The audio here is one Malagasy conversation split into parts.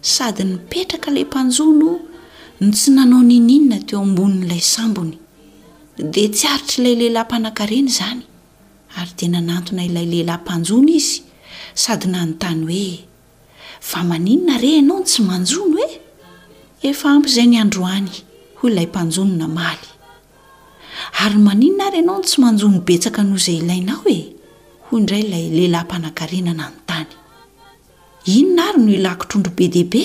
Sady nipetraka ilay mpanjono no tsy nanao n'ininona teo ambonin'ilay sambony. Dia tsy aritr'ilay lehilahy mpanankarena izany, ary dia nanantona ilay lehilahy mpanjono izy sady nanontany hoe, Fa maninona re ianao no tsy manjono e? Efa ampy izay ny androany, hoy ilay mpanjono namaly. Ary maninona ary ianao no tsy manjono betsaka noho izay ilainao e? hoy indray ilay lehilahy mpanankarena nanontany. Inona ary no ilàko trondro be dia be?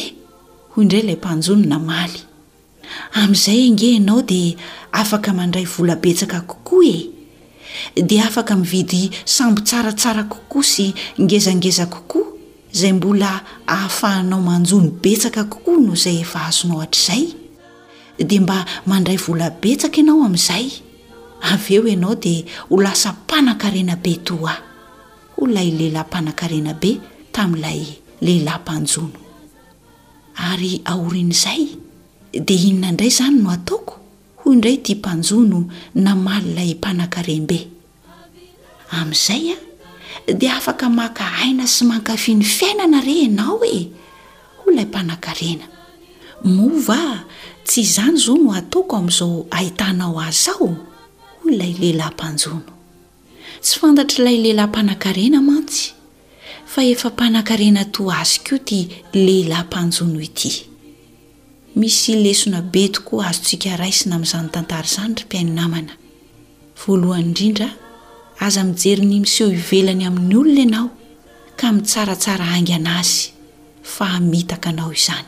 hoy indray ilay mpanjono namaly. Amin'izay ange ianao dia afaka mandray vola betsaka kokoa e! Dia afaka mividy sambo tsaratsara kokoa sy ngezangeza kokoa izay mbola ahafahanao manjono betsaka kokoa noho izay efa azonao hatrizay. Dia mba mandray vola betsaka ianao amin'izay. Avy eo ianao dia ho lasa mpanankarena be toa ahy. hoy ilay lehilahy mpanankarena be tamin'ilay lehilahy mpanjono. Ary aorian'izay, dia inona indray izany no hataoko? hoy indray ity mpanjono namaly ilay mpanankarem-be. Amin'izay an, dia afaka maka aina sy mankafy ny fiainana re ianao e! hoy ilay mpanankarena. Moa va tsy izany izao no hataoko amin'izao ahitanao ahy izao? hoy ilay lehilahy mpanjono. Tsy fantatr'ilay lehilahy mpanankarena mantsy fa efa mpanankarena toa azy koa ity lehilahy mpanjono ity. Misy lesona be tokoa azontsika raisina amin'izany tantara izany ry mpihaino namana. Voalohany indrindra, aza mijery ny miseho ivelany amin'ny olona ianao ka mitsaratsara haingana azy fa hamitaka anao izany.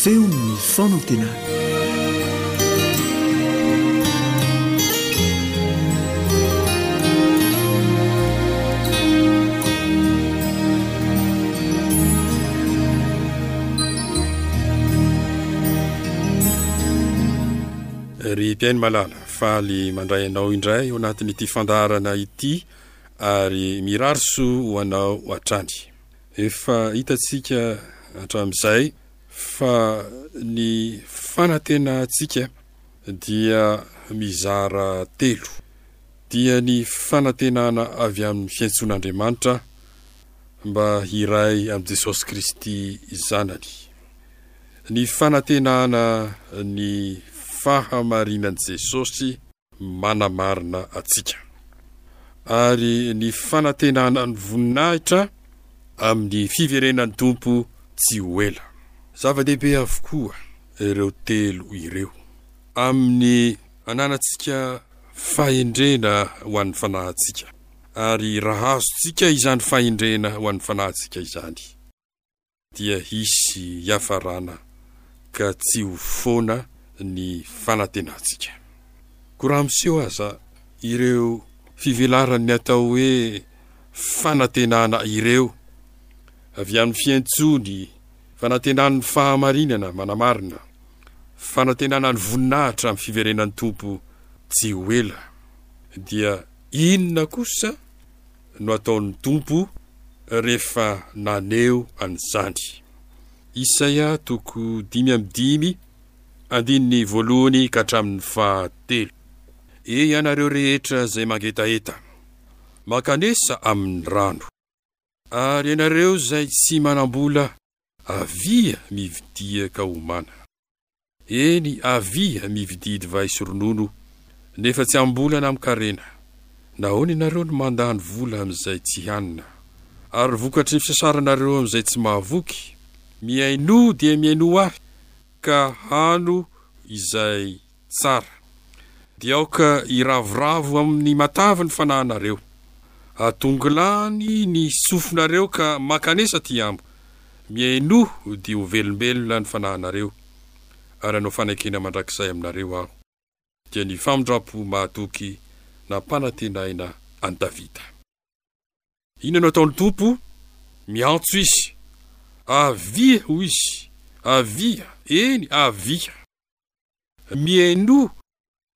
Feon'ny fanantenana. Ry mpihaino malala, faly mandray anao indray ao anatin'ity fandaharana ity ary mirary soa ho anao hatrany. Efa hitantsika hatramin'izay fa ny fanantenantsika dia mizara telo. Dia ny fanantenana avy amin'ny fiantsoan'Andriamanitra mba hiray amin'i Jesosy Kristy Zanany, ny fanantenana ny fahamarinan'i Jesosy, manamarina antsika. Ary ny fanantenana ny voninahitra amin'ny fiverenan'ny Tompo tsy ho ela. Zava-dehibe avokoa ireo telo ireo amin'ny ananantsika fahendrena ho an'ny fanahintsika, ary raha azontsika izany fahendrena ho an'ny fanahintsika izany, dia hisy hiafarana ka tsy ho foana ny fanantenantsika. Koa raha miseho aza ireo fivelaran'ny atao hoe fanantenana ireo, avy amin'ny fiantsoany fanantenan'ny fahamarinana manamarina, fanantenana ny voninahitra amin'ny fiverenan'ny Tompo tsy ho ela, dia inona kosa? no ataon'ny Tompo rehefa naneho an'izany. Isaia toko dimy amby dimy andininy voalohany ka hatramin'ny fahatelo. E ianareo rehetra izay mangetaheta, mankanesa amin'ny rano. Ary ianareo izay tsy manam-bola, avia mividiaka homana. Eny avia mividia divay sy ronono nefa tsy am-bolana amin-karena. Nahoana ianareo no mandany vola amin'izay tsy hanina? Ary vokatry ny fisasaranareo amin'izay tsy mahavoky? Mihainoa dia mihainoa ahy ka hano izay. Tsara. Dia aoka hiravoravo amin'ny matavy ny fanahinareo. Adongilany ny sofinareo ka mankanesa aty amiko. Mihainoa dia ho velombelona ny fanahinareo. Ary hanao fanekena mandrakizay aminareo aho. Dia ny famindram-po mahatoky nampanantenaina an'i Davida. Inona no ataon'ny Tompo? Miantso izy. Avia, hoy izy. Avia, eny, avia. Mieno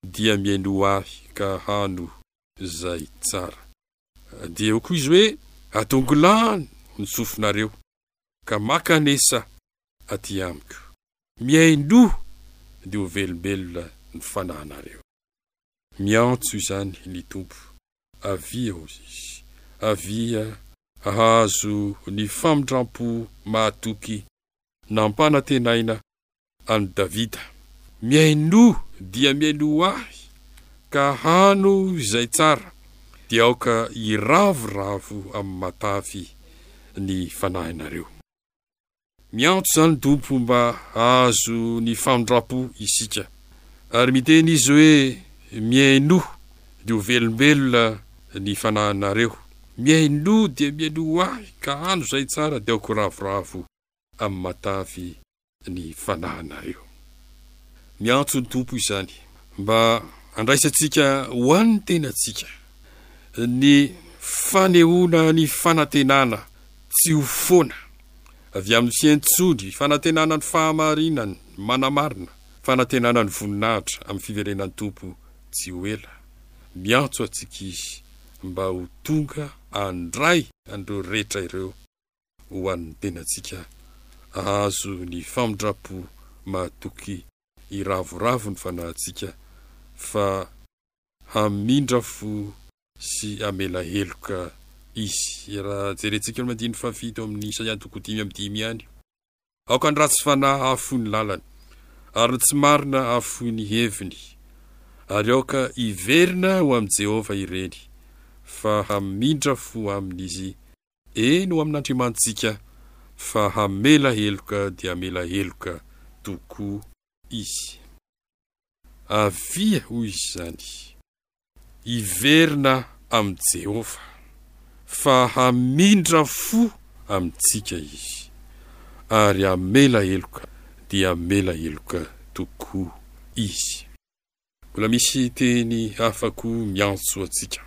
dia mieno ahy ka hano zay tsara. Dia eo koa izy hoe adongolano ny sofinareo ka maka an'esa aty amiko. Mieno dia ho velombelona ny fanahinareo. Miantso izany ny Tompo. Avia hozy izy. Avia hahazo ny famindrampo mahatoky nampanantenaina an'i Davida. Mihainoa dia mihainoa Ahy, ka hano izay tsara, dia aoka hiravoravo amin'ny matavy ny fanahinareo. Miantso izany Tompo mba hahazo ny famindram-po isika, ary miteny Izy hoe, Mihainoa, dia ho velombelona ny fanahinareo. Mihainoa dia mihainoa Ahy, ka hano izay tsara, dia aoka hiravoravo. amin'ny matavy ny fanahinareo. Miantso ny Tompo izany mba handraisantsika ho an'ny tenantsika ny fanehoana ny fanantenana tsy ho foana avy amin'ny fiantsoany, fanantenana ny fahamarinany manamarina, fanantenana ny voninahitra amin'ny fiverenan'ny Tompo tsy ho ela. Miantso antsika Izy mba ho tonga handray an'ireo rehetra ireo. ho an'ny tenantsika hahazo ny famindrampo mahatoky hiravoravo ny fanahintsika fa hamindra fo sy hamela heloka Izy. Raha jerentsika ny andininy fahafito amin'ny Isaia andoko dimy amby dimy ihany, Aoka ny ratsy fanahy hahafoy ny lalany, ary ny tsy marina hahafoy ny heviny, ary aoka hiverina ho amin'i Jehovah ireny, fa hamindra fo aminy izy Eny ho amin'Andriamanitsika fa hamela heloka dia hamela heloka tokoa Izy. Avia, hoy izy izany, hiverina amin'i Jehovah, fa hamindra fo amintsika Izy, ary hamela heloka dia hamela heloka tokoa Izy. Mbola misy teny hafa koa miantso antsika.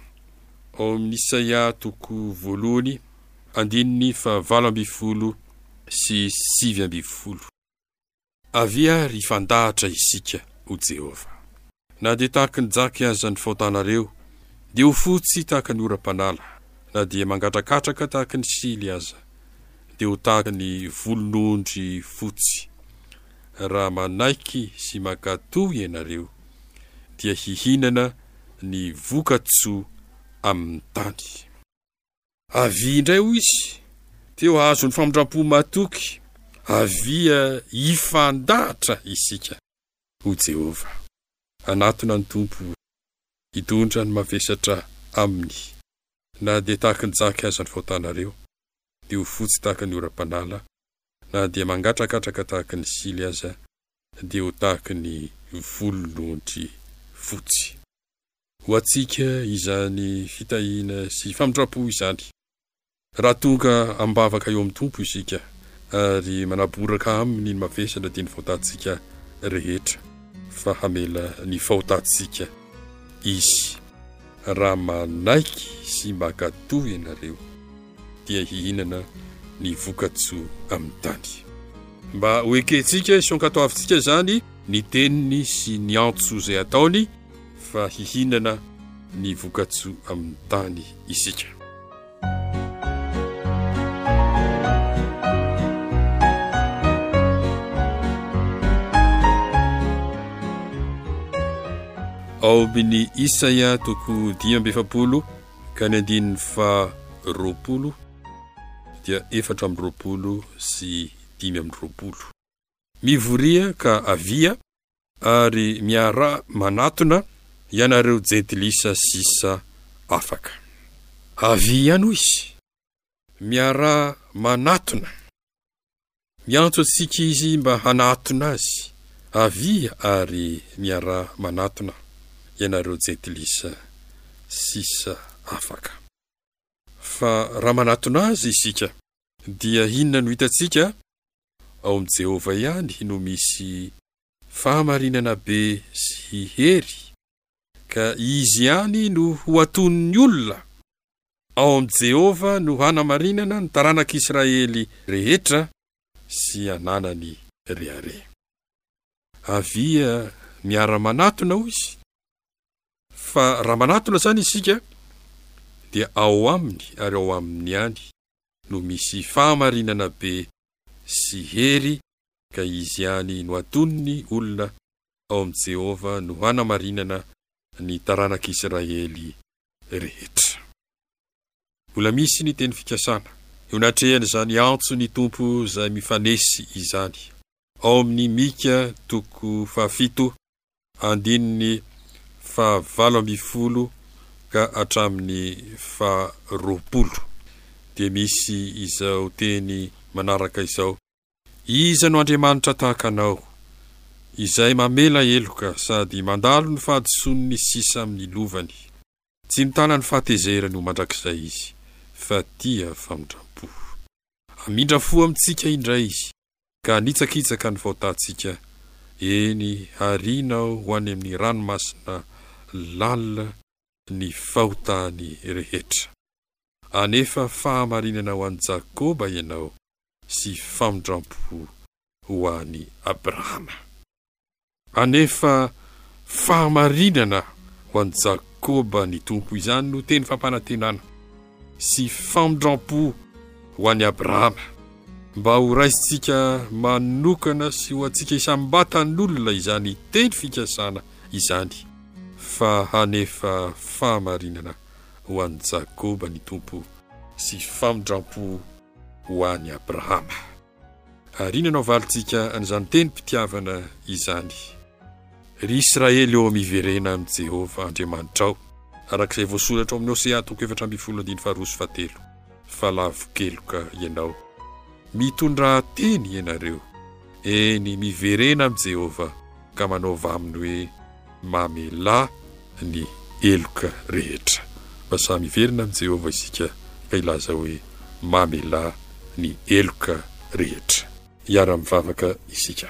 Ao amin'ny Isaia toko voalohany, andininy fahavalo ambin'ny folo sy sivy ambin'ny folo. Avia ary hifandahatra isika, hoy Jehovah. Na dia tahaka ny jaky aza ny fahotànareo, dia ho fotsy tahaka ny oram-panala, na dia mangatrakatraka tahaka ny sily aza, dia ho tahaka ny volon'ondry fotsy. Raha manaiky sy mankatò ianareo, dia hihinana ny voka-tsoa amin'ny tany. Avia indray, hoy izy, dia ho azon'ny famindram-po matoky, avia hifandahatra isika, hoy Jehovah. Hanatona ny Tompo, hitondra ny mavesatra aminy. Na dia tahaka ny jaky aza ny faotanareo, dia ho fotsy tahaka ny oram-panala na dia mangatrakatraka tahaky ny sily aza dia ho tahaky ny volon'ondry fotsy. Ho antsika izany fitahiana sy famindrampo izany. Raha tonga am-bavaka eo amin'ny Tompo isika ary manaboraka Aminy ny mavesatra dia ny fahotantsika rehetra fa hamela ny fahotantsika Izy. Raha manaiky sy maka toha ianareo. dia hihinana ny vokatso amin'ny tany. Mba ho ekentsika sy ho ankatoavintsika izany ny teniny sy ny antso izay ataony fa hihinana ny vokatso amin'ny tany isika. Ao amin'ny Isaia toko dimy amby efapolo Ka ny andininy faha roapolo dia efatra amby roapolo sy dimy amby roapolo. Mivoria ka avia ary miaraha manatona ianareo jentilisa sisa afaka. Avia ihany hoy izy. Miaraha manatona. Miantso antsika Izy mba hanatona Azy, Avia ary miaraha manatona, ianareo jentilisa sisa afaka. Fa raha manatona Azy isika, dia inona no hitantsika? Ao amin'i Jehovah ihany no misy fahamarinana be sy hery. ka izy ihany no ho atonin'ny olona. Ao amin'i Jehovah no hanamarinana ny taranak'Israely rehetra sy hananany rehareha. Avia miara-manatona, hoy izy. Fa raha manatona izany isika, dia ao aminy ary ao aminy ihany no misy fahamarinana be sy hery, ka izy ihany no atonin'ny olona ao amin'i Jehovah no hanamarinana ny taranak'Israely rehetra. Mbola misy ny teny fikasana eo anatrehan'izany antso ny Tompo izay mifanesy izany. Ao amin'i Mika toko fahafito andininy fahavalo ambin'ny folo ka hatramin'ny faharoapolo dia misy izao teny manaraka izao, Iza no Andriamanitra tahaka anao, izay mamela heloka sady mandalo ny fahadisoan'ny sisa amin'ny lovany? Tsy mitana ny fahatezerany ho mandrakizay Izy, fa tia famindram-po. Hamindra fo amintsika indray Izy, ka hanitsakitsaka ny faotantsika, eny, hariana ho any amin'ny ranomasina lalina ny fahotany rehetra. Hanefa fahamarinana ho an'i Jakoba Ianao. sy famindrampo ho an'i Abrahama. Hanefa fahamarinana ho an'i Jakoba ny Tompo. Izany no teny fampanantenana sy famindrampo ho an'i Abrahama. Mba ho raisintsika manokana sy ho antsika isam-batan'olona izany teny fikasana izany, fa hanefa fahamarinana ho an'i Jakoba ny Tompo sy famindrampo ho an'i Abrahama. Ary inona no avalintsika an'izany tenim-pitiavana izany? Ry Israely ô, miverena amin'i Jehovah Andriamanitrao, araka izay voasoratra ao amin'ny Hosea toko efatra ambin'ny folo andininy faharoa sy fahatelo, fa lavo keloka ianao. Mitondrateny ianareo. Eny, miverena amin'i Jehovah. ka manaova aminy hoe mamela ny heloka rehetra. Mba samy hiverina amin'i Jehovah isika ka hilaza hoe, Mamela ny heloka rehetra. Hiara-mivavaka isika.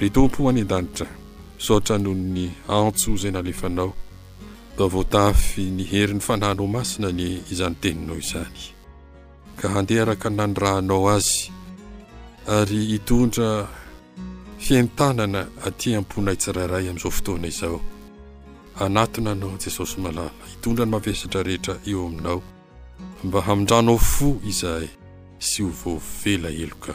Ry Tompo any an-danitra, misaotra noho ny antso izay nalefanao. Toa voatafy ny herin'ny Fanahinao Masina ny izany Teninao izany, ka handeha araka ny nanirahanao azy, ary hitondra fientanana aty am-ponay tsirairay amin'izao fotoana izao. Hanatona Anao, Jesosy Malala, hitondra ny mavesatra rehetra eo Aminao, mba hamindranao fo izahay sy ho voavela heloka.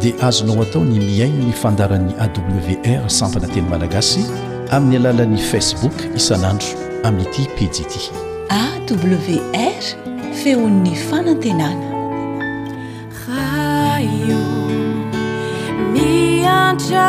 dia azonao atao ny mihaino ny fandaharan'ny awr sampana teny malagasy amin'ny alalan'ny facebook isan'andro amin'ity pejy ity awr feon'ny fanantenana raio miantra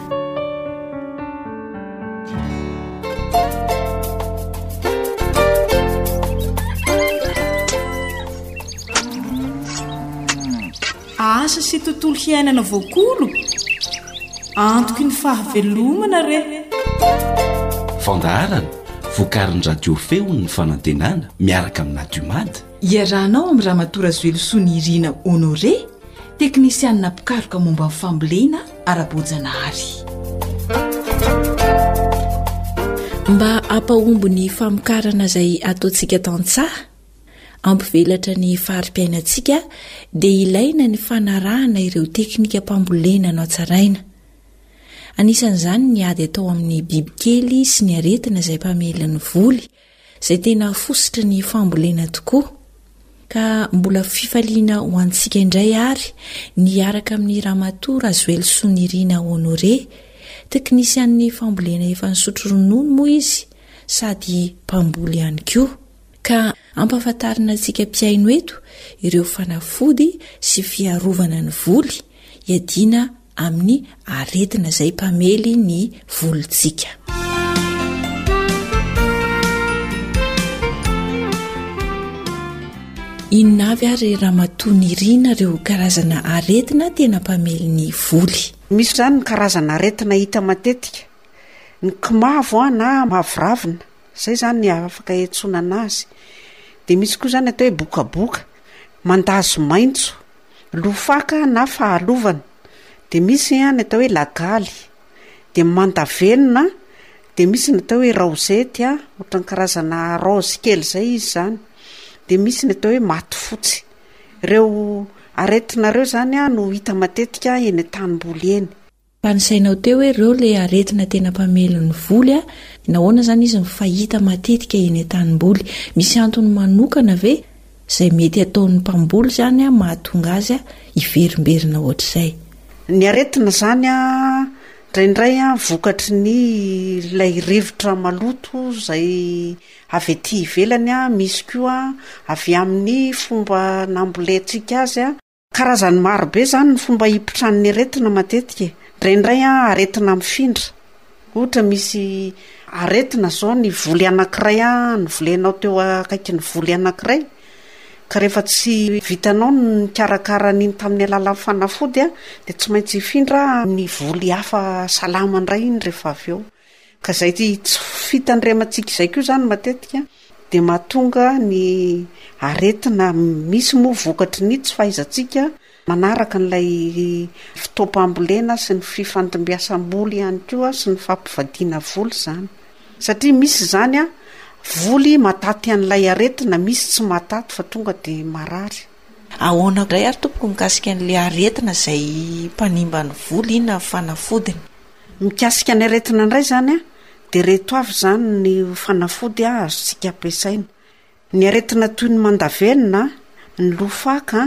asa sy tontolo hiainana voakolo antoky ny fahavelomana re fandaharana vokarin'ny radio feon'ny fanantenana miaraka amin'nadiomady Iarahanao amin'i Ramatoa Razoelosoa Nirina Honoré, teknisianina mpikaroka momba ny fambolena ara-boajanahary. Mba hampahomby ny famokarana izay ataontsika tantsaha, hampivelatra ny fari-piainantsika dia ilaina ny fanarahana ireo teknikam-pambolena natsaraina. Anisan'izany ny ady atao amin'ny bibikely sy ny aretina izay mpamely ny voly izay tena fositry ny fambolena tokoa, ka mbola fifaliana ho antsika indray ary ny hiaraka amin'ny Ramatoa Razoelisoa Nirina Honoré, teknisian'ny fambolena efa nisotro ronono moa izy sady mpamboly ihany koa, ka ampahafantarina antsika mpihaino eto ireo fanafody sy fiarovana ny voly hiadiana amin'ny aretina izay mpamely ny volontsika. Inona avy ary Ramatoa Nirina ireo karazana aretina tena mpamely ny voly? Misy izany ny karazana aretina hita matetika, ny kimavo na mavoravina, izay izany ny afaka iantsonana azy. Dia misy koa izany atao hoe bokaboka, mandazo maitso, Lo faka na fahalovana, dia misy ny atao hoe lagaly, dia mandavenona, dia misy ny atao hoe raozety, ohatran'ny karazana raozy kely izay izy izany, dia misy ny atao hoe maty fotsy. Ireo aretina ireo izany no hita matetika eny an-tanimboly eny. Tanisainao teo hoe ireo ilay aretina tena mpamely ny voly a! Nahoana izany izy no fahita matetika eny an-tanimboly? Misy antony manokana ve izay mety ataon'ny mpamboly izany mahatonga azy hiverimberina hoatr'izay? Ny aretina izany a, indraindray a, vokatry ny ilay rivotra maloto izay avy aty ivelany a, misy koa avy amin'ny fomba nambolentsika azy a, Karazany maro be izany ny fomba hipitran'ny aretina matetika e. Indraindray aretina mifindra. Ohatra misy aretina izao ny voly anankiray novolenao teo akaikin'ny voly anankiray ka rehefa tsy vitanao ny nikarakara an'iny tamin'ny alalan'ny fanafody dia tsy maintsy hifindra amin'ny voly hafa salama indray iny rehefa avy eo. Ka izay tsy fitandremantsika izay koa izany matetika dia mahatonga ny aretina misy moa vokatry ny tsy fahaizantsika manaraka an'ilay fotoam-pambolena sy ny fifandimbiasam-boly ihany koa sy ny fampivadiana voly izany. Satria misy izany voly mahataty an'ilay aretina, misy tsy mahataty fa tonga dia marary. Ahoana indray ary tompoko mikasika an'ilay aretina izay mpanimba ny voly na fanafodiny? Mikasika ny aretina indray izany dia ireto avy izany ny fanafody azontsika ampiasaina. Ny aretina toy ny mandavenona, ny loha faka,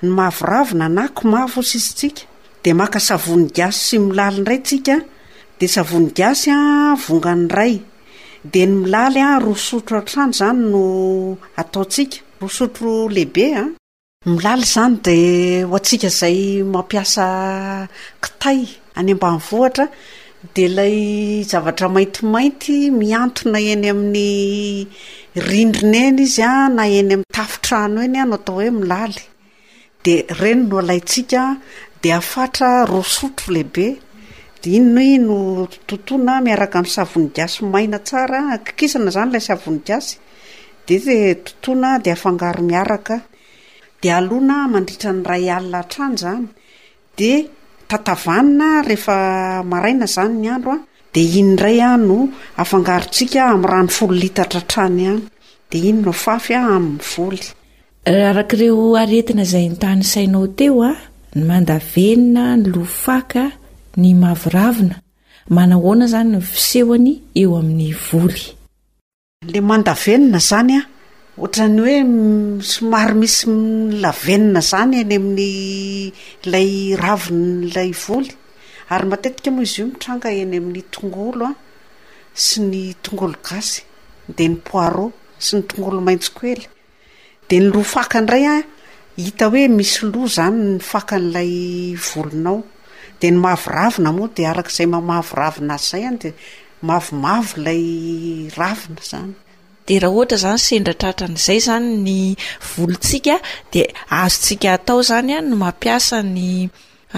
ny mavoravona na komavy hoy sisa tsika dia maka savony gasy sy milaly indray tsika dia savony gasy vongany iray dia ny milaly roa sotro hatrany izany no ataontsika, roa sotro lehibe a. Milaly izany dia ho antsika izay mampiasa kitay any ambanivohitra dia ilay zavatra maintimainty mihantona eny amin'ny rindrina eny izy na eny amin'ny tafon-trano eny no atao hoe milaly. Dia ireny no alaintsika dia afatra roa sotro lehibe dia iny no totoina miaraka amin'ny savony gasy maina tsara, kikisana izany ilay savony gasy. Dia ve totoina dia afangaro miaraka dia alona mandritra ny iray alina hatrany izany dia tatavanina rehefa maraina izany ny andro dia iny indray no afangarontsika amin'ny rano folo litatra hatrany ihany dia iny no fafy amin'ny voly. Araka ireo aretina izay notanisainao teo, ny mandavenona, ny lofaka, ny mavoravina, manahoana izany ny fisehony eo amin'ny voly? Le mandavenona zany an, ohatran'ny hoe somary misy lavenona zany eny amin'ny ilay ravin'ilay voly, ary matetika moa izy io mitranga eny amin'ny tongolo an, sy ny tongolo gasy, dia ny poireau sy ny tongolo maintso kely. Dia ny loha faka indray an, hita hoe misy loha izany ny fakan'ilay volonao. Dia ny maviravina moa dia araka izay maha maviravina azy izay an, dia mavomavo ilay ravina izany. Dia raha ohatra izany sendra tratran'izay izany ny volontsika dia azontsika atao izany an ny mampiasa ny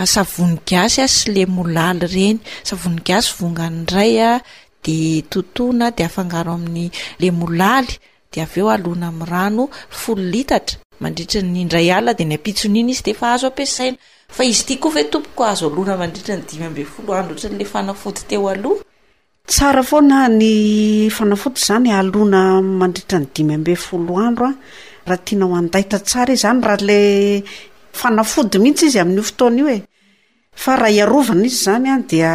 savony gasy an sy lemolaly ireny. Savony gasy vongany iray an, dia totoina dia afangaro amin'ny lemolaly. dia avy eo alona amin'ny rano folo litatra mandritra ny indray alina dia ny ampitson'iny izy dia efa azo ampiasaina. Fa izy ity koa ve tompoko azo alona mandritra ny dimy ambin'ny folo andro ohatran'ilay fanafody teo aloha? Tsara foana ny fanafody izany alona mandritra ny dimy ambin'ny folo andro an! Raha tianao handaitra tsara izy, izany raha ilay fanafody mihitsy izy amin'io fotoana io e! Fa raha hiarovana izy izany dia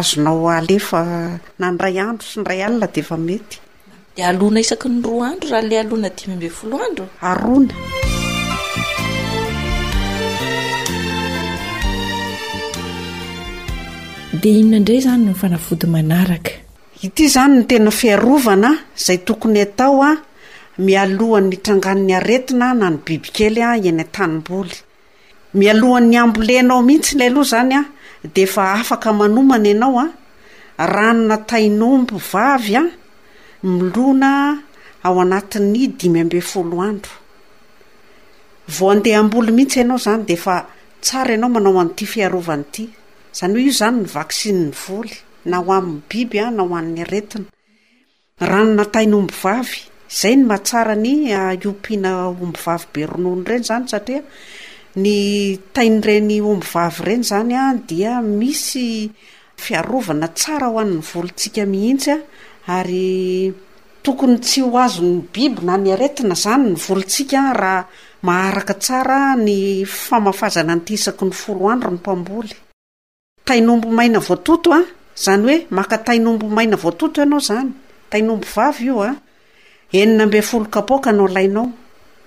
azonao alefa na indray andro sy indray alina dia efa mety. Dia alona isaky ny roa andro raha ilay alona dimy ambin'ny folo andro? Arona. Dia inona indray izany no fanafody manaraka? Ity izany no tena fiarovana izay tokony atao mialohan'ny hitrangan'ny aretina na ny bibikely eny an-tanimboly. Mialohan'ny hambolenao mihitsy ilay loha izany dia efa afaka manomana ianao ranona tain'omby vavy milona ao anatin'ny dimy ambin'ny folo andro. Vao handeha hamboly mihitsy ianao izany dia efa tsara ianao manao an'ity fiarovana ity. Izany hoe io izany ny vaksinin'ny voly na ho amin'ny biby na ho an'ny aretina. Ranona tain'ombivavy, izay ny mahatsara ny hiompiana ombivavy be ronono ireny izany satria ny tain'ireny ombivavy ireny izany dia misy fiarovana tsara ho an'ny volontsika mihitsy ary tokony tsy ho azon'ny biby na ny aretina izany ny volontsika raha maharaka tsara ny famafazana an'ity isaky ny folo andro ny mpamboly. Tain'omby maina voatoto a! Zany hoe maka tain'omby maina voatoto ianao zany, tain'omby vavy io a! Enina ambin'ny folo kapoaka no alainao,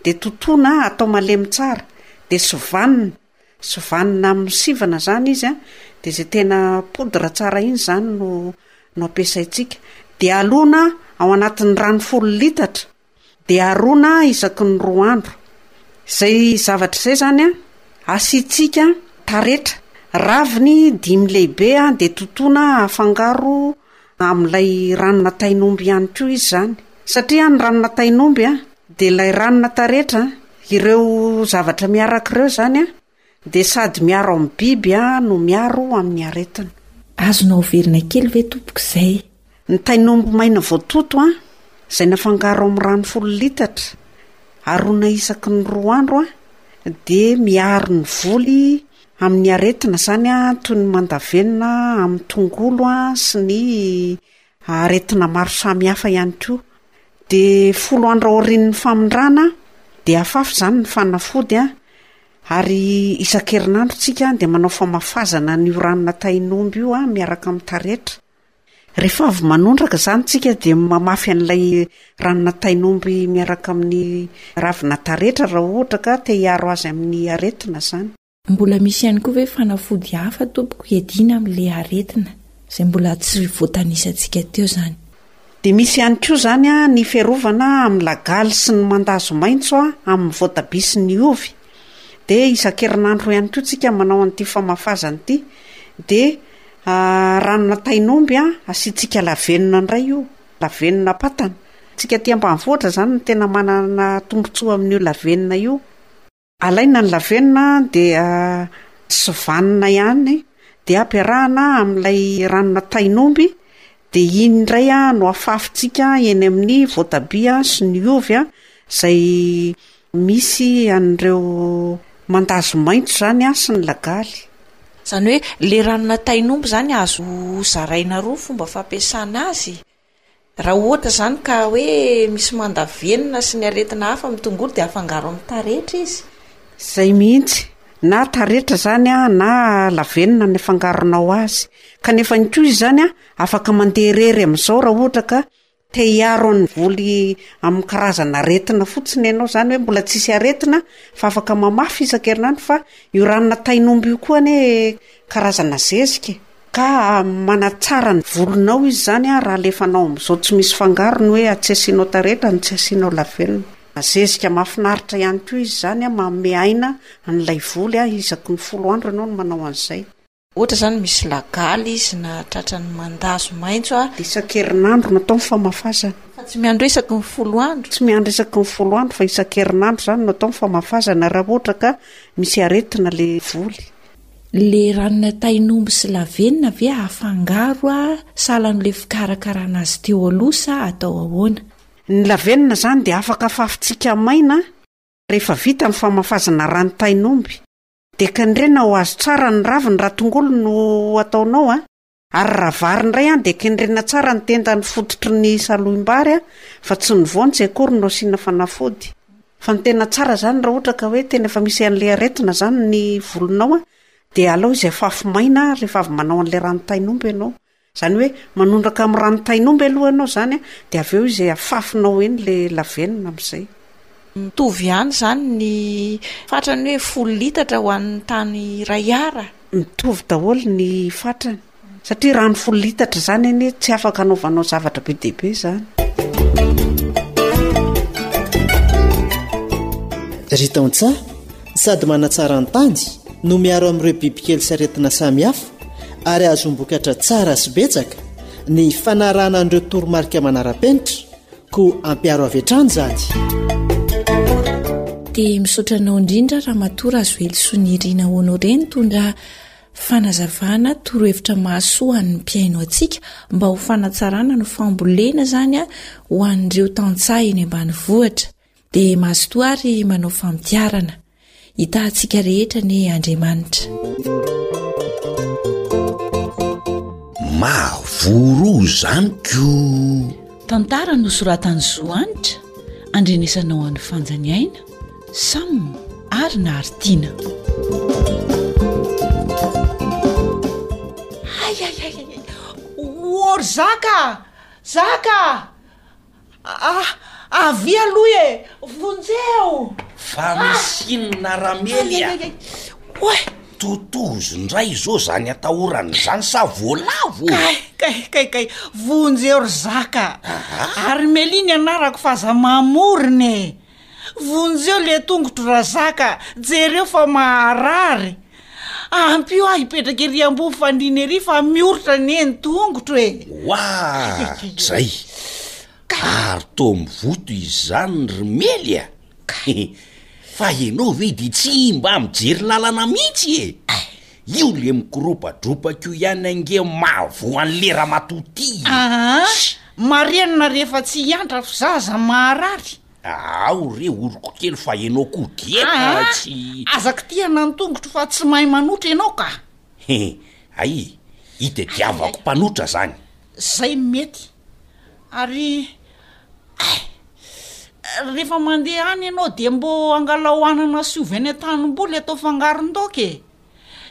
dia totoina atao malemy tsara, dia sovanina, sovanina amin'ny sivana zany izy a! Dia izay tena poudre tsara iny zany no no ampiasaintsika, dia alona ao anatin'ny rano folo litatra, Dia arona isaky ny roa andro. Izay zavatra izay izany asiantsika taretra. Raviny dimy lehibe dia totoina afangaro amin'ilay ranona tain'omby ihany koa izy izany. Satria ny ranona tain'omby dia ilay ranona taretra, ireo zavatra miaraka ireo izany. Dia sady miaro amin'ny biby no miaro amin'ny aretina. Azonao averina kely ve tompoko izay? Ny tain'omby maina voatoto an, izay nafangaro amin'ny rano folo litatra, aroana isaky ny roa andro an, dia miaro ny voly amin'ny aretina izany an, toy ny mandavenona amin'ny tongolo an, sy ny aretina maro samihafa ihany koa. Dia folo andro aorian'ny famindrana dia afafy izany ny fanafody an, ary isan-kerinandro tsika dia manao famafazana an'io ranona tahin'omby io an miaraka amin'ny taretra. Rehefa avy manondraka izany tsika dia mamafy an'ilay ranona tahin'omby miaraka amin'ny ravina taretra raha ohatra ka te hiaro azy amin'ny aretina izany. Mbola misy ihany koa ve fanafody hafa tompoko hiadiana amin'ilay aretina izay mbola tsy voatanisantsika teo izany? Dia misy ihany koa izany ny fiarovana amin'ny lagaly sy ny mandazo maitso amin'ny voatabia sy ny ovy. Dia isan-kerinandro ihany koa tsika manao an'ity famafazana ity. Dia ranona tain'omby asiantsika lavenona indray io, lavenona patana. Tsika aty ambanivohitra izany no tena manana tombotsoa amin'io lavenona io. Alaina ny lavenona dia sovanina ihany dia ampiarahana amin'ilay ranona tain'omby dia iny indray no afafintsika eny amin'ny voatabia sy ny ovy izay misy an'ireo mandazo maitso izany sy ny lagaly. Izany hoe ilay ranona tain'omby izany azo zaraina roa fomba fampiasana azy? Raha ohatra izany ka hoe misy manda venona sy ny aretina hafa amin'ny tongolo dia afangaro amin'ny taretra izy? Izay mihitsy, na taretra izany na lavenona ny afangaronao azy. Kanefa ihany koa izany afaka mandeha irery amin'izao raha ohatra ka te hiaro an'ny voly amin'ny karazana aretina fotsiny ianao, izany hoe mbola tsy hisy aretina fa afaka mamafy isak'erinandro fa io ranona tain'omby io koa anie karazana zezika e! Ka manatsara ny volonao izy izany raha alefanao amin'izao tsy misy fangarony hoe tsy asianao taretra no tsy asianao lavenona. Zezika mahafinaritra ihany koa izy izany, manome aina an'ilay volo, isaky ny folo andro ianao no manao an'izay. Ohatra izany misy lagaly izy na tratran'ny mandazo maitso. Dia isan-kerinandro no atao ny famafazana. Fa tsy miandry hoe isaky ny folo andro? Tsy miandry isaky ny folo andro fa isan-kerinandro izany no atao ny famafazana raha ohatra ka misy aretina ilay volo. Le ranona tain'omby sy lavenona ve afangaro a sahala amle fikarakarana azy teo aloha sa atao ahoana? Ny lavenona izany dia afaka afafintsika maina rehefa vita ny famafazana rano tain'omby. Dia kendrena ho azo tsara ny raviny raha tongolo no ataonao a. Ary raha vary indray an, dia kendrena tsara ny tenda ny fototry ny salohim-bary an, fa tsy ny voany tsy akory no asiana fanafody. Fa ny tena tsara izany raha ohatra ka hoe tena efa misy an'ilay aretina izany ny volonao an, dia alao izy afafy maina rehefa avy manao an'ilay ranon-tain'omby ianao. Izany hoe manondraka amin'ny ranon-tain'omby aloha ianao izany an, dia avy eo izy afafinao eny ilay lavenona amin'izay. Mitovy ihany izany ny fatrany hoe folo litatra ho an'ny tany iray ara. mitovy daholo ny fatrany satria rano folo litatra izany anie tsy afaka anaovanao zavatra be dia be izany ry tantsaha sady manatsara ny tany no miaro amin'ireo bibikely sy aretina samihafa ary azombokatra tsara sy betsaka ny fanarahana an'ireo toromarika manara-penitra Koa ampiaro avy hatrany izany. Dia misaotra anao indrindra Ramatoa Razoelisoa Nirina Honoré nitondra fanazavana torohevitra mahasoa an'ny mpihaino antsika mba ho fanatsarana no fambolena izany ho an'ireo tantsaha eny ambanivohitra. Dia mazotoa ary manao famitiarana. Hitahantsika rehetra anie Andriamanitra. Mahavoa-ro izany ko! Tantara nosoratan'i Zohanitra andrenesanao an'i Fanjaniaina, Sam ary Naharitina. Hay hay hay hay! O ry Zaka a! Zaka a! Ah! Avia aloha e! Vonjeo! Fa misy inona Ramely a? Oay! Totozy indray zo zany atahorana zany sa voalavo o? Kay, kay, kay, kay, vonjeo ry zaka a! Armely ny anarako fa aza mamorona e! Vonjeo le tongotro Razaka, jereo fa maharary. Ampio aho hipetraka ery ambony fandriana ery fa mioritra anie ny tongotro e. Ouah, zay. Ary toa mivoto izany ry Mely a. Kay, fa ianao ve dia tsy mba mijery lalana mihitsy e. Io le mikoropatropak'io ihany ange mahavoa an'le ramatoa ty e! Aa! Marenina rehefa tsy hiantra fo zaza maharary. Ao re oroko kely fa enao koa dia Aa! tsy. Aza kitihana ny tongotro fa tsy mahay manotra enao ka! He! Hay e! Itadiavako mpanotra zany. Zay no mety. ary ay rehefa mandeha any ianao dia mbô angalao anana asiovy any an-tanimboly atao fangaron-daoka e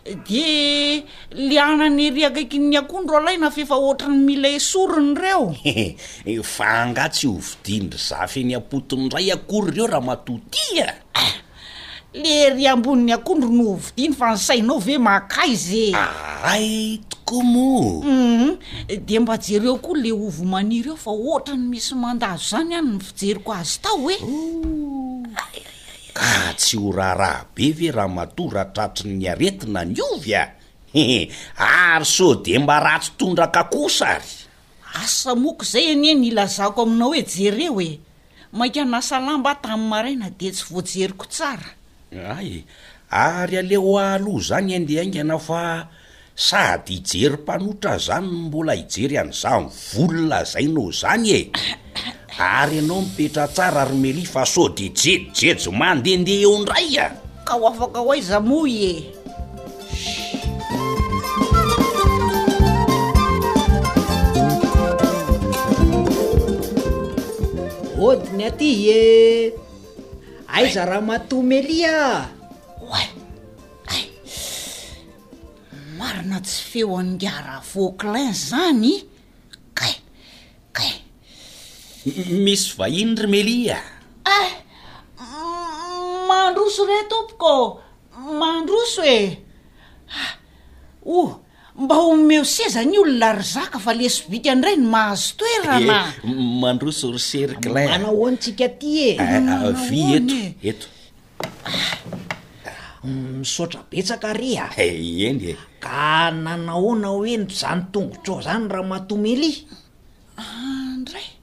de le anana ery akaikin'ny akondro alaina f'efa ohatran'ny mila esorina ireo e, fa angaha tsy hovidian-dry zafy eny am-potony indray akory ireo ramatoa ty a? Le ery ambonin'ny akondro no hovidiany fa ny sainao ve makaiza e! Aray tokoa moa! Humm de mba jereo koa le ovy maniry eo fa ohatrany misy mandazo zany any ny fijeriko azy tao e! Ooh! Ka tsy ho raharaha be ve ramatoa raha tratry ny aretina ny ovy a! Hehe! Ary sao de mba ratsy tondraka kosa ary! Asa moa k'izay anie ny ilazako aminao hoe jereo e! Mainka nasalama aho tamin'ny maraina dia tsy voajeriko tsara. Hay e! Ary aleo aho aloha izany andeha haingana fa sady hijery mpanotra aho izany no mbola hijery an'izany voly lazaina ao izany e! Ary ianao mipetraha tsara ry Melia fa sao dia jejojejo mandehandeha eo indray a! Ka ho afaka ho aiza moa e? Odiny aty e aiza ramatoa melia oay ay marina tsy feo angara vauclin zany kay kay misy vahiny ry melia ah mandroso re tompoko Mandroso e! Ah! O! Mba omeo seza ny olona ry zaka fa le sobika ndray no mahazo toerana a! Eh! Mandroso ry cercle! Manao ahoana tsika aty e? Manao ahoana e? Eto, eto. Misaotra betsaka ary a! Eh! Eny e! Ka nanahoana hoy ento zany tongotrao zany Ramatoa Melia? Ah! Ndray!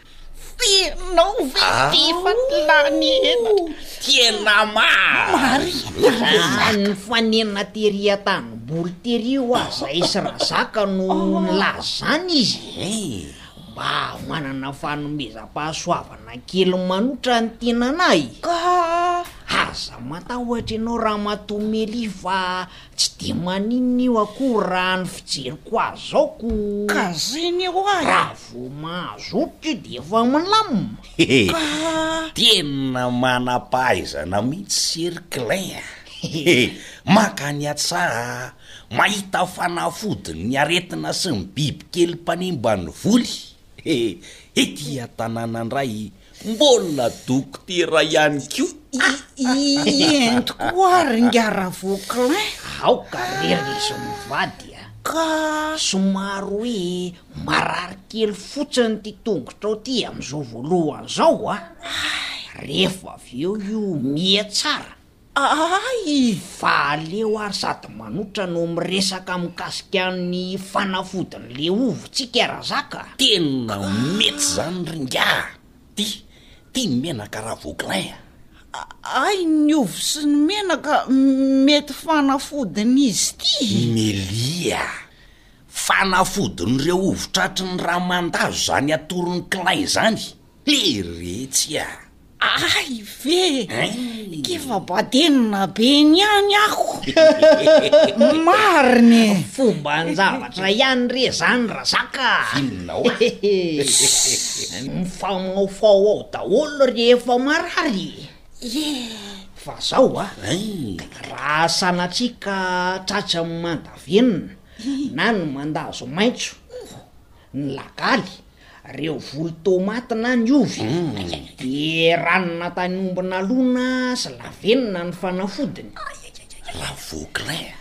Fenao ve efa lany henatra? Tena marina! Nifanena tery an-tanimboly tery ho'a zahay sy Razaka no nilaza izany izy e! Mba manana fanomezam-pahasoavana kely manoatra ny tenanay ka aza matahotra ianao Ramatoa Meli fa tsy dia maninona io akory raha ny fijeriko azy izao ko! Ka zegny ho'a e! Vao mazoto io dia efa milamina. He tena manam-pahaizana mihitsy Sir Klein a! He mankany an-tsaha mahita fanafodin'ny aretina sy ny bibikely mpanimba ny voly. He ety an-tanàna indray Mbola dokotera ihany koa iii. Ento koa ringa ravoclin. Aoka re ry zo mivady a! Ka somary hoe marary kely fotsiny ity tongotrao ity amin'izao voalohany izao a! Rehefa avy eo io miha tsara. Ahay valeo ary sady manotra no miresaka mikasika ny fanafodin'i Leovo tsika Razaka a! Tena mety zany ry ingahy ty ty ny menaka raha Vauclin a! Ahay ny ovy sy ny menaka mety fanafodin'izy ty! Melia a! Fanafodin'ireo ovy tratry ny ramandazo zany atoron'i Klein zany? Iretsy a! Ahy ve? K'efa badenina be niany aho. Marina e! Fomban-javatra ihany re zany Razaka a! Inona oa? Mifamaofao ao daholo rehefa marary e! Fa zao a, raha sanatria ka tratry ny mandavenona na ny mandazo maitso ny lagaly Reo voly tomaty na ny ovy dia ranona tany omby nalona sy lavenona ny fanafodiny. Ravôclair,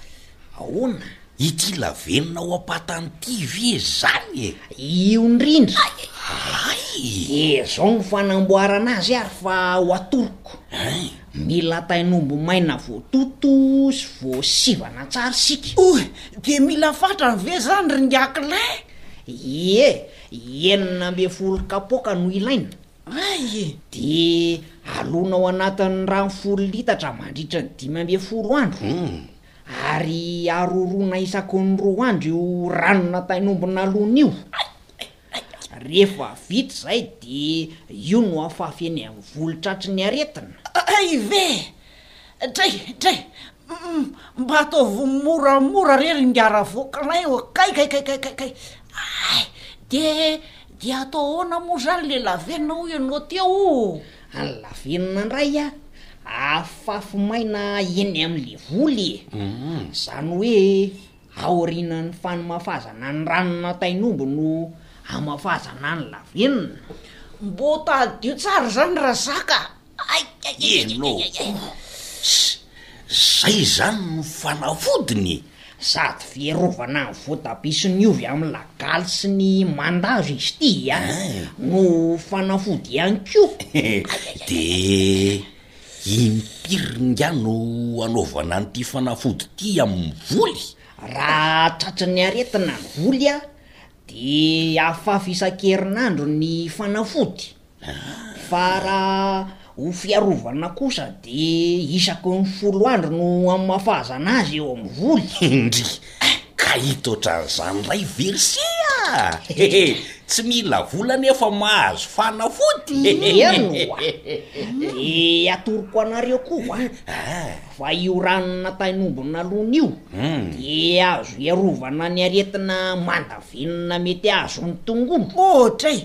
Ahoana? Ity lavenona ao am-patany ity ve izany e? Io indrindra. Hay! Dia zao ny fanamboarana azy ary fa ho atoroko. Hein? Mila tain'omby maina voatoto sy voasivana tsara isika. Oy! Dia mila fatrany ve izany ry ngiaky lahy? Ie, enina ambin'ny folo kapoaka no ilaina. Hay e! Dia alona ao anatin'ny rano folo litatra mandritra ny dimy ambin'ny folo andro, ary aroroana isaky ny roa andro io ranona tain'omby nalona io. Rehefa vita izay dia io no afafy eny amin'ny volo tratry ny aretina. Hay ve! Dray, dray, Humm mba ataovy moramora re ry ingahy Ravoakanay ô, kay kay kay kay kay, ay de de atao ahoana moa zany le lavenona hoy ianao teo o? Any lavenona indray a, afafy maina eny am'le voly e, zany hoe aorianan'ny fanmafazana ny ranona tain'omby no amafazana ny lavenona. Mbô tadidio tsara zany ra zaka Ianao koa zay zany no fanafodiny? Sady fiarovana ny voatabia sy ny ovy amin'ny lagaly sy ny mandazo izy ity a, no fanafody ihany koa. De impiry nga no anaovana an'ity fanafody ity amin'ny voly? Raha tratry ny aretina ny voly a, de afafy isan-kerinandro ny fanafody. Fa raha ho fiarovana kosa dia isaky ny folo andro no hamafazana azy eo amin'ny voly. Indry ka hita ohatran'izany indray ve ry se a! Hehe, tsy mila vola anefa mahazo fanafody. Eny oa! Dia atoroko anareo koa fa io ranona tain'omby nalona io dia azo iarovana ny aretina mandavenona mety hahazo ny tongolo. Ohatray!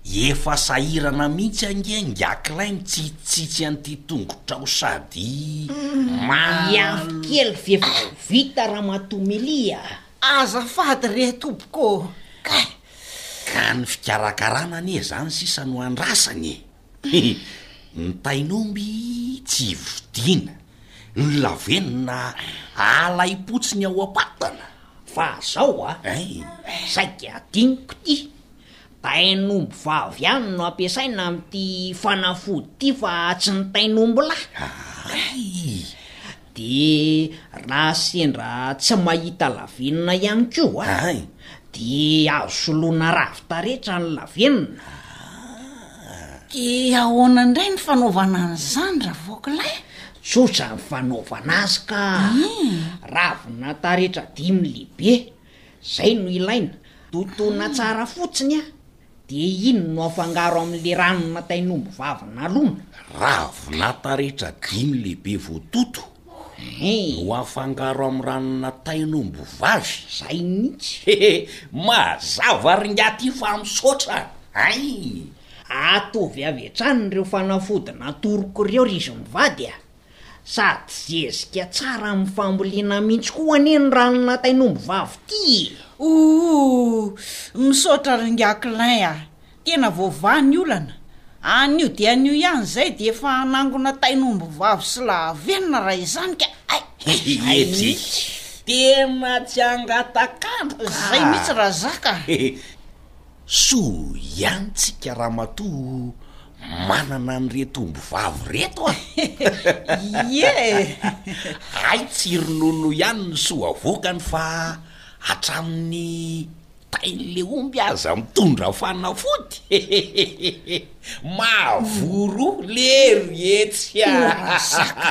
Efa sahirana mihitsy ange ngiaklay mitsitsitsitsy an'ity tongotrao sady mal. Miafy kely ve vao vita ramatoa Melia a! Azafady re tompoko ô! Kay! Ka ny fikarakarana anie zany sisa no andrasana e! Hihi, ny tain'omby tsy ivodiana, ny lavenona alaim-potsiny ao am-patana. Fa zao a, saika adinoko ty, tain'omby vavy ihany no ampiasaina amin'ity fanafody ity fa tsy ny tain'omby lahy. Dia raha sendra tsy mahita lavenona ihany koa dia azo soloina ravin-taretra ny lavenona. Dia ahoana indray ny fanaovana an'izany ravokolahy? Tsotra ny fanaovana azy ka. Ravina taretra dimy lehibe, izay no ilaina. Totoina tsara fotsiny. Dia inona no afangaro amin'ilay ranona tain'omby vavy nalona? Ravilahy taretra dimy lehibe voatoto no afangaro amin'ny ranona tain'omby vavy. Izay mihitsy. Hehe, mazava ry Ngiaty fa misaotra ein! Atovy avy hatrany ireo fanafody natoroko ireo ry izy mivady a! Sady zezika tsara amin'ny fambolena mihitsy koa anie ny ranona tain'omby vavy ty e! Ooh! Misaotra ry Ingahy Klein a! Tena voavaha ny olana. Anio dia anio ihany izay dia efa hanangona tain'omby vavy sy lahavenona raha izany ka! Aii! Tena tsy hangataka andro izay mihitsy raha zaka! Soa ihany tsika ramatoa manana an'ireto omby vavy reto a! Ie e! Hay tsy ronono ihany no soa vokany fa hatramin'ny tain'ilay omby aza mitondra fanafody! Mahavoa-ro lery etsy a! Mahazaka!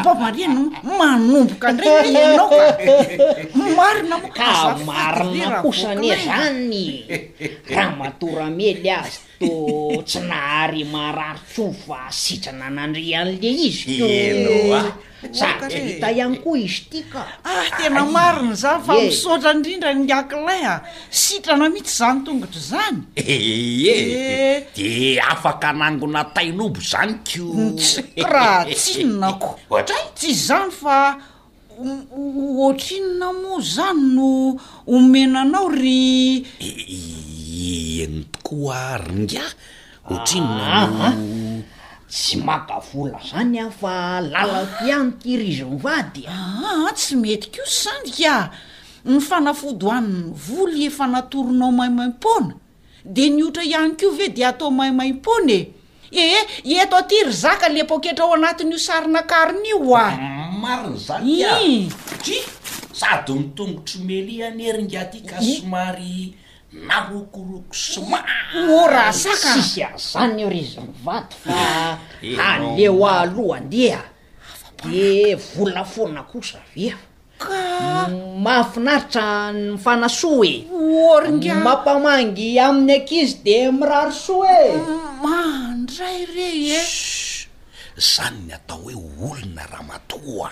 Mba maria no manomboka indray ve ianao ka? Marina moa ka azafady ve raha voakina aina? Ka marina kosa anie izany e! Ramatoa Ramely aza toa tsy nahare marary intsony fa sitrana nandria an'ilay izy. Ianao a! Za de vita ihany koa izy ty ka. Ah tena marina izany fa misaotra indrindra ny Aklin a! Sitrana mihitsy izany tongotra izany. Ee de afaka hanangona tain'omby izany ko. Tsk raha tsinona ko. Ohatray? Tsy izany fa ohatrinona moa izany no omena anao ry. Eny tokoa ry ingahy Ohatrinona no. Tsy maka vola zany aho fa lalako ihany ity ry izy mivady e. Aa tsy mety koa sandika a! Ny fanafody ho an'ny voly efa natoronao maimaim-poana dia ny otra ihany koa ve dia atao maimaim-poana e? Ee eto aty ry zaka le poketra ao anatin'io sarin'akarony io oa! Marina zany ity a! Dry! Sady ny tongotry Melia anie ry ingahy ity ka somary marokoroko sy mora saka. Tsisy azany io ry izy mivady fa aleo aloha andeha de volafoana kosa avy eo. Ka mahafinaritra ny mifanasoa e. Oringa. Mampamangy amin'ny ankizy de mirary soa e. Mandray re e. Zany ny atao hoe olona ramatoa.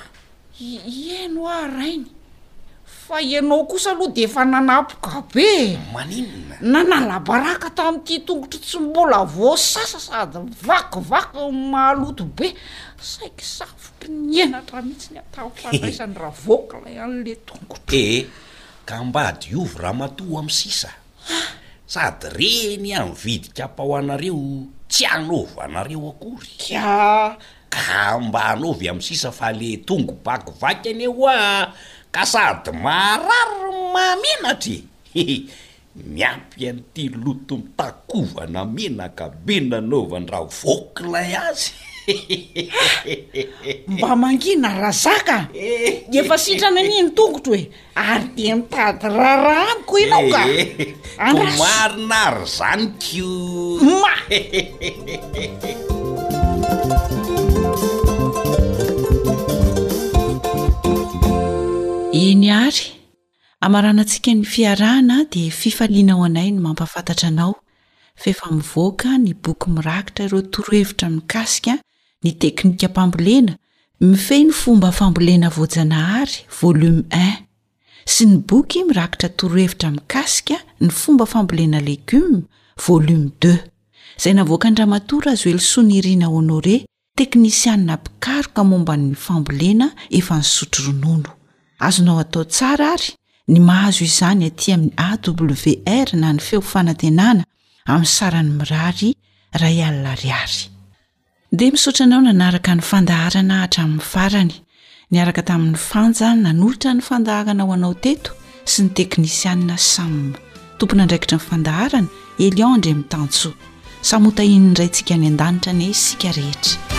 Hieno aho rainy, fa ianao kosa aloha dia efa nanapoka be e! Maninona? Nanala baraka tamin'ity tongotro tsy mbola voasasa sady vakivaky ny maloto be, saiky zafiko ny henatra mihitsy ny ataoko fandraisany ravoky ilay an'ilay tongotro. Ee, ka mba diovy ramatoa amin'ny sisa, sady reny amin'ny vidin-kapa ho anareo tsy hanaovanareo akory. Ka Ka mba anaovy am sisa fa le tongo bakivaky anie hoa ka sady maharary no mahamenatra e! Hehe! Miampy an'ity loto mitakovana menaka be nanaovan-dRavoakilay azy hehehehe! Mba mangina Razaka a! Efa sitrana anie ny tongotro e! Ary dia mitady raharaha amiko ianao ka! Andraso! Marina ary zany ko! Ma! Eny ary! Hamaranantsika ny fiarahana dia fifaliana ho anay ny mampahafantatra anao f'efa mivoaka ny boky mirakitra ireo torohevitra mikasika ny teknikam-pambolena mifehy ny fomba fambolena voajanahary, volume un, sy ny boky mirakitra torohevitra mikasika ny fomba fambolena legioma, volume deux, izay navoakan-dRamatoa Razoelisoa Nirina Honoré, teknisianina mpikaroka momba ny fambolena efa nisotro ronono. Azonao atao tsara àry ny mahazo izany aty amin'ny AWR na ny Feo Fanantenana, amin'ny sarany mirary iray alina ariary. Dia misaotra anao nanaraka ny fandaharana hatramin'ny farany, niaraka tamin'ny Fanja nanolotra ny fandaharana ho anao teto sy ny teknisianina Sam, tompon'andraikitra ny fandaharana Elion Andriamitanjo. Samy hotahian'ny Raintsika any an-danitra anie isika rehetra.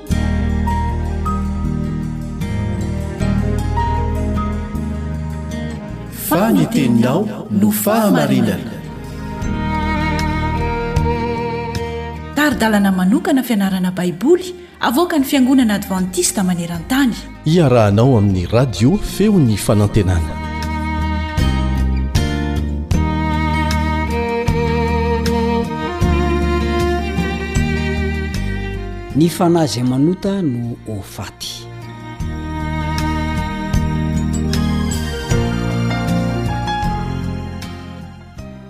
fa ny teninao no fahamarinana tari-dalana manokana fianarana baiboly avoaka ny fiangonana advantista maneran-tany Iarahanao amin'ny radio feo ny fanantenana. Ny fanahy izay manota no ho faty.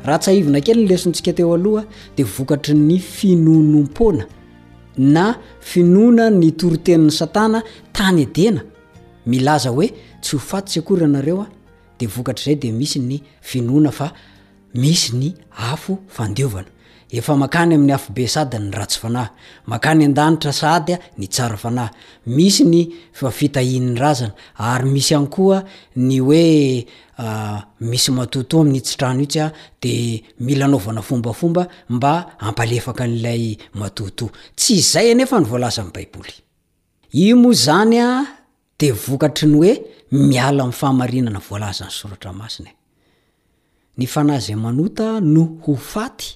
Raha tsahivina kely ny lesontsika teo aloha dia vokatry ny finonompoana na finoana ny toritenin'i Satana tany Edena milaza hoe tsy ho faty tsy akory ianareo a, dia vokatr'izay dia misy ny finoana fa misy ny afo fandiovana, efa makany amin'ny afobe sady ny ratsy fanahy, makany an-danitra sady ny tsara fanahy, misy ny fa fitahian'ny razana ary misy ihany koa ny hoe misy matoatoa amin'itsy trano itsy an, de mila anaovana fombafomba mba hampalefaka an'ilay matoatoa. Tsy izay anefa no voalazan'ny Baiboly. Io moa izany an, dia vokatry ny hoe miala amin'ny fahamarinana voalazan'ny Soratra Masina e. Ny fanahy izay manota no ho faty.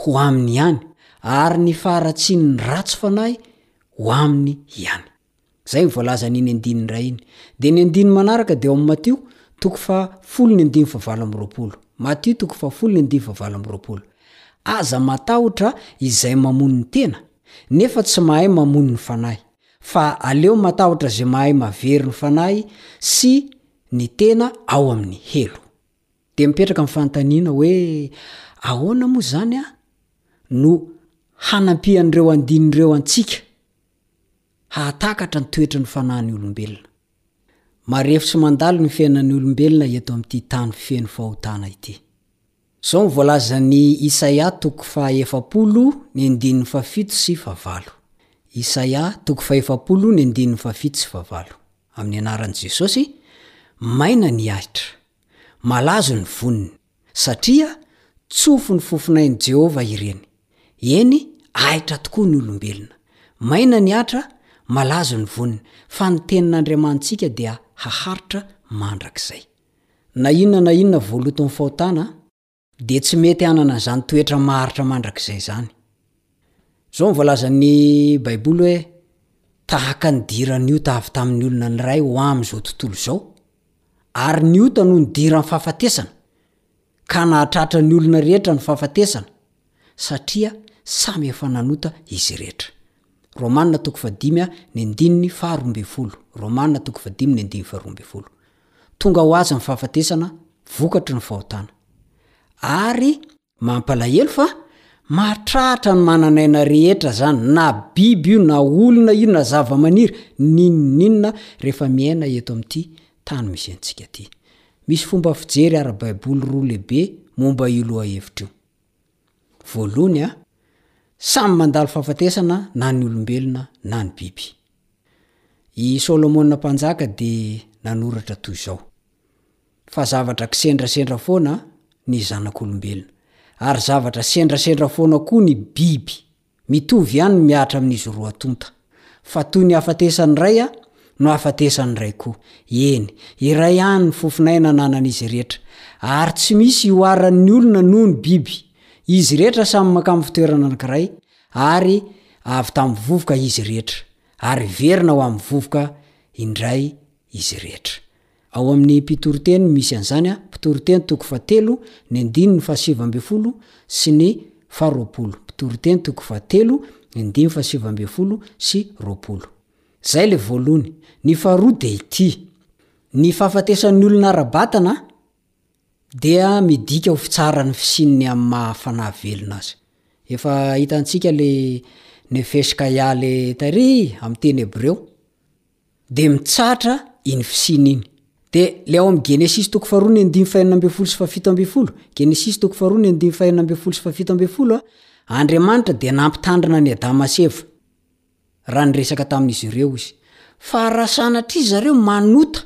ho aminy ihany ary ny faharatsian' ny ratsy fanahy ho aminy ihany. Izay no voalazan' iny andininy iray iny. Dia ny andininy manaraka dia ao amin' ny Matio toko faha folo ny andininy faha valo amby roapolo. Matio toko faha folo ny andininy faha valo amby roapolo. Aza matahotra izay mamono ny tena, nefa tsy mahay mamono ny fanahy, fa aleo matahotra izay mahay mavery ny fanahy sy ny tena ao amin' ny helo. Dia mipetraka ny fanontaniana hoe ahoana moa izany no hanampian'ireo andininy ireo antsika hahatakatra ny toetry ny fanahin'ny olombelona. Marefo sy mandalo ny fiainan'ny olombelona eto amin'ity tany feno fahotana ity. Izao no voalazan'i Isaia toko fahaefapolo ny andininy fahafito sy fahavalo. Isaia toko fahefapolo ny andininy fahafito sy fahavalo. Amin'ny anaran'i Jesosy, maina ny ahitra, malazo ny voniny, satria tsofin'ny fofonain'i Jehovah ireny. Eny, ahitra tokoa ny olombelona. Maina ny ahitra, malazo ny voniny, fa ny Tenin'Andriamanitsika dia haharitra mandrakizay. Na inona na inona voaloton'ny fahotana, dia tsy mety hanana izany toetra maharitra mandrakizay izany. Izao no voalazan'ny Baiboly hoe, Tahaka ny diran'ny ota avy tamin'ny olona ny Ray ho amin'izao tontolo izao, ary ny ota no nidiran'ny fahafatesana, ka nahatratra ny olona rehetra ny fahafatesana, satria samy efa nanota izy rehetra. Romana toko fahadimy ny andininy faharoa ambin'ny folo Romana toko fahadimy ny andininy faharoa ambin'ny folo. Tonga ho azy ny fahafatesana vokatry ny fahotana. Ary mampalahelo fa mahatratra ny manan'aina rehetra izany, na biby io, na olona io, na zavamaniry, n'inon'inona, rehefa miaina eto amin'ity tany misy antsika ity. Misy fomba fijery ara-baiboly roa lehibe momba io lohahevitra io. Voalohany, samy mandalo fahafatesana na ny olombelona na ny biby. I Solomona Mpanjaka dia nanoratra toy izao, Fa zavatra kisendrasendra foana ny zanak'olombelona, ary zavatra sendrasendra foana koa ny biby, mitovy ihany ny mihatra amin'izy roa tonta. Fa toy ny hafatesan'ny ray no hafatesan'ny ray koa, eny, iray ihany ny fofon'aina ananan'izy rehetra, ary tsy misy ihoaran'ny olona noho ny biby, izy rehetra samy mankamy fitoerana anankiray, Ary avy tamin'ny vovoka izy rehetra, ary hiverina ho amin'ny vovoka indray izy rehetra. Ao amin'ny Mpitoriteny no misy an'izany a, Mpitoriteny toko fahatelo, ny andininy fahasivy ambin'ny folo sy ny faharoapolo. Mpitoriteny toko fahatelo, ny andininy fahasivy ambin'ny folo sy roapolo. Izay ilay voalohany. Ny faharoa dia ity, Ny fahafatesan'ny olona ara-batana, Dia midika ho fitsara ny fisian'ny amin'ny maha fanahy velona azy. Efa hitantsika ilay Nefesh Kaya le tary amin'ny teny hebreo, dia mitsatra iny fisiana iny. Dia ilay ao amin'ny Genesisy toko faharoa ny andininy fahenina ambin'ny folo sy fahafito ambin'ny folo, Genesisy toko faharoa ny andininy fahenina ambin'ny folo sy fahafito ambin'ny folo, Andriamanitra dia nampitandrina an'i Adama sy Eva. raha niresaka tamin'izy ireo izy. Fa raha sanatria zareo manota,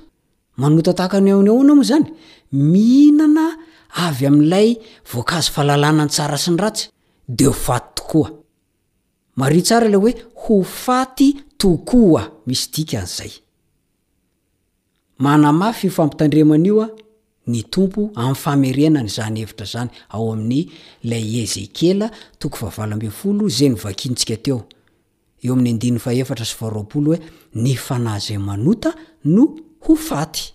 manota tahaka ny ahoan'ahoana moa izany? Mihinana avy amin'ilay voankazo fahalalana ny tsara sy ny ratsy, dia ho faty tokoa. Mariho tsara ilay hoe ho faty tokoa, misy dikany izay. Manamafy io fampitandremana io ny Tompo amin'ny famerenany izany hevitra izany ao amin'ny lay Ezekiela toko fahavalo ambin'ny folo izay novakiantsika teo, eo amin'ny andininy fahefatra sy faharoapolo hoe, Ny fanahy izay manota no ho faty.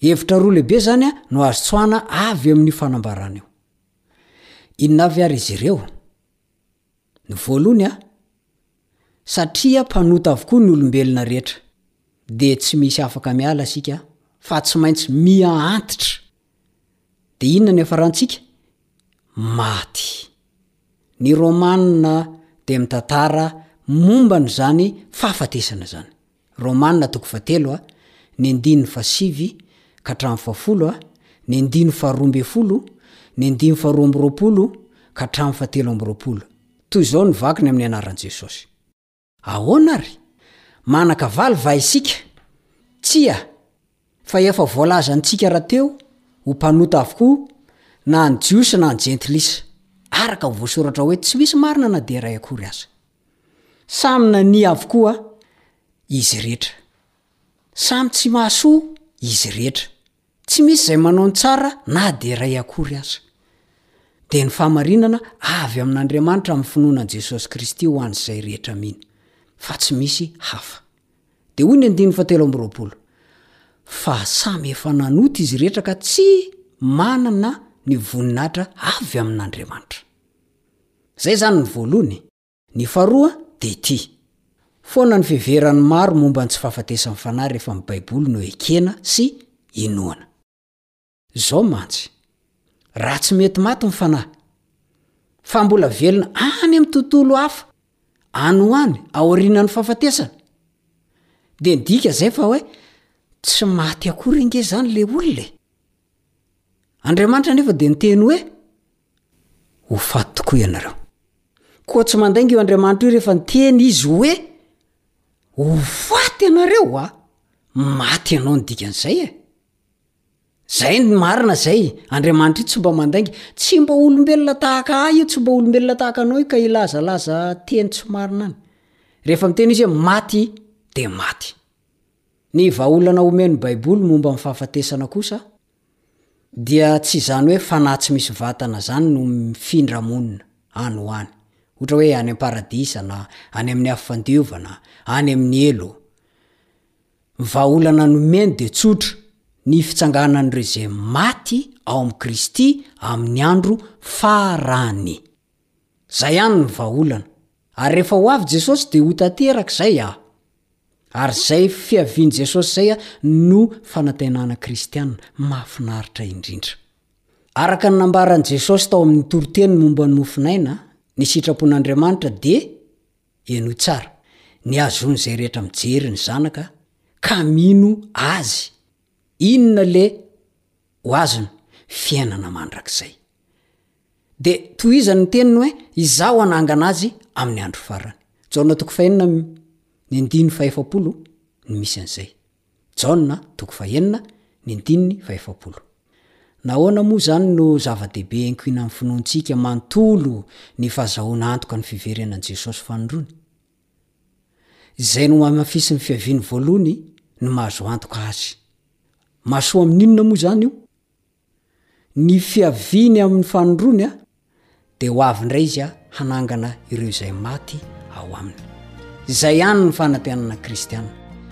Hevitra roa lehibe izany no azo tsoahana avy amin'io fanambarana io. Inona avy ary izy ireo? Ny voalohny a, satria mpanota avokoa ny olombelona rehetra dia tsy misy afaka miala isika fa tsy maintsy miha antitra, dia inona ny hiafarantsika? Maty. Ny Romana dia mitantara momba an'izany fahafatesana izany. Romana toko fahatelo, ny andininy fahasivy ka hatramin'ny fahafolo, ny andininy faharoa ambin'ny folo, ny andininy faharoa amby roapolo ka hatramin'ny fahatelo amby roapolo. Toy izao ny vakiny amin'ny anaran'i Jesosy. Ahoana àry? Manan-kavaly va isika? Tsia, fa efa voalaza amintsika rahateo ho mpanota avokoa na ny Jiosy na ny Jentilisa, araka ny voasoratra hoe tsy misy marina na dia iray akory aza. Samy nania avokoa izy rehetra. Samy tsy mahasoa izy rehetra. Tsy misy izay manao ny tsara na dia iray akory aza. Dia ny fahamarinana avy amin'Andriamanitra amin'ny finoana an'i Jesosy Kristy ho an'izay rehetra mino. Fa tsy misy hafa. Dia hoy ny andininy fahatelo amby roapolo, Fa samy efa nanota izy rehetra ka tsy manana ny voninahitra avy amin'Andriamanitra. Zay zany ny voalohany e! Ny faharoa de ity, foana ny fiheveran'ny maro momba ny tsy fahafatesan'ny fanahy rehefa ny baiboly no ekena sy inoana. Zao mantsy, raha tsy mety maty ny fanahy, fa mbola velona any amin'ny tontolo hafa any ho any aorianan'ny fahafatesana, de midika zay fa hoe tsy maty akory ange zany le olona e! Andriamanitra anefa de niteny hoe, ho faty tokoa ianareo. Koa tsy mandainga io Andriamanitra io rehefa niteny Izy hoe, Ho faty ianareo a! Maty ianao no dikan'izay e! Izay no marina izay, Andriamanitra io tsy mba mandainga. Tsy mba olombelona tahaka ahy io, tsy mba olombelona tahaka anao io ka hilazalaza teny tsy marina any. Rehefa miteny Izy hoe, Maty, dia maty. Ny vahaolana omen'ny Baiboly momba ny fahafatesana kosa, Dia tsy izany hoe fanahy tsy misy vatana izany no mifindra monina any ho any, ohatra hoe any am-paradisa na any amin'ny afo fandiovana, any amin'ny helo. Ny vahaolana nomeny dia tsotra, ny fitsanganan'ireo izay maty ao amin'i Kristy amin'ny andro farany. Zay ihany ny vahaolana. Ary rehefa ho avy Jesosy dia ho tanteraka izay a! Ary izay fiavian'i Jesosy izay a no fanantenana kristiana mahafinaritra indrindra. Araka ny nambaran'i Jesosy tao amin'ny toriteny momba ny mofonaina, ny sitrapon'Andriamanitra dia, henoy tsara, ny hahazoan'izay rehetra mijery ny Zanaka ka mino Azy. Inona le ho azony? Fiainana mandrakizay. Dia tohizany ny teniny hoe, Izaho hanangana azy amin'ny andro farany. Jaona toko fahenina my ny andininy fahefapolo no misy an'izay. Jaona toko fahenina ny andininy fahefapolo. Nahoana moa izany no zava-dehibe enkoina amin'ny finoantsika manontolo ny fahazahoana antoka ny fiverenan'i Jesosy fanindroany? Izay nomamafisin'ny fiaviany voalohany no mahazo antoka azy. Mahasoa amin'inona moa izany io? Ny fiaviany amin' ny fanondrony, dia ho avy indray Izy hanangana ireo izay maty ao Aminy. Izay ihany ny fanantenana kristiana.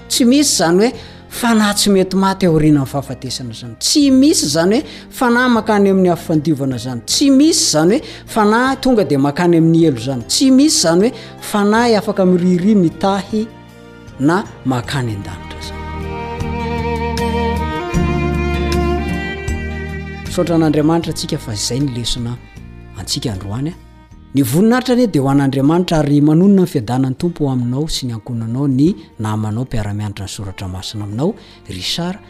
Tsy misy izany hoe fanahy tsy mety maty aorianan' ny fahafatesana izany. Tsy misy izany hoe fanahy mankany amin' ny afo fandiovana izany. Tsy misy izany hoe fanahy tonga dia mankany amin' ny helo izany. Tsy misy izany hoe fanahy afaka mirihiry mitahy. na makany an-danitra aza. Misaotra an'Andriamanitra antsika fa izay ny lesona antsika androany a. Ny voninahitra anie dia ho an'Andriamanitra ary manonona ny fiadanan'ny Tompo ho aminao sy ny ankohonanao ny namanao mpiara-mianatra ny soratra masina aminao Richard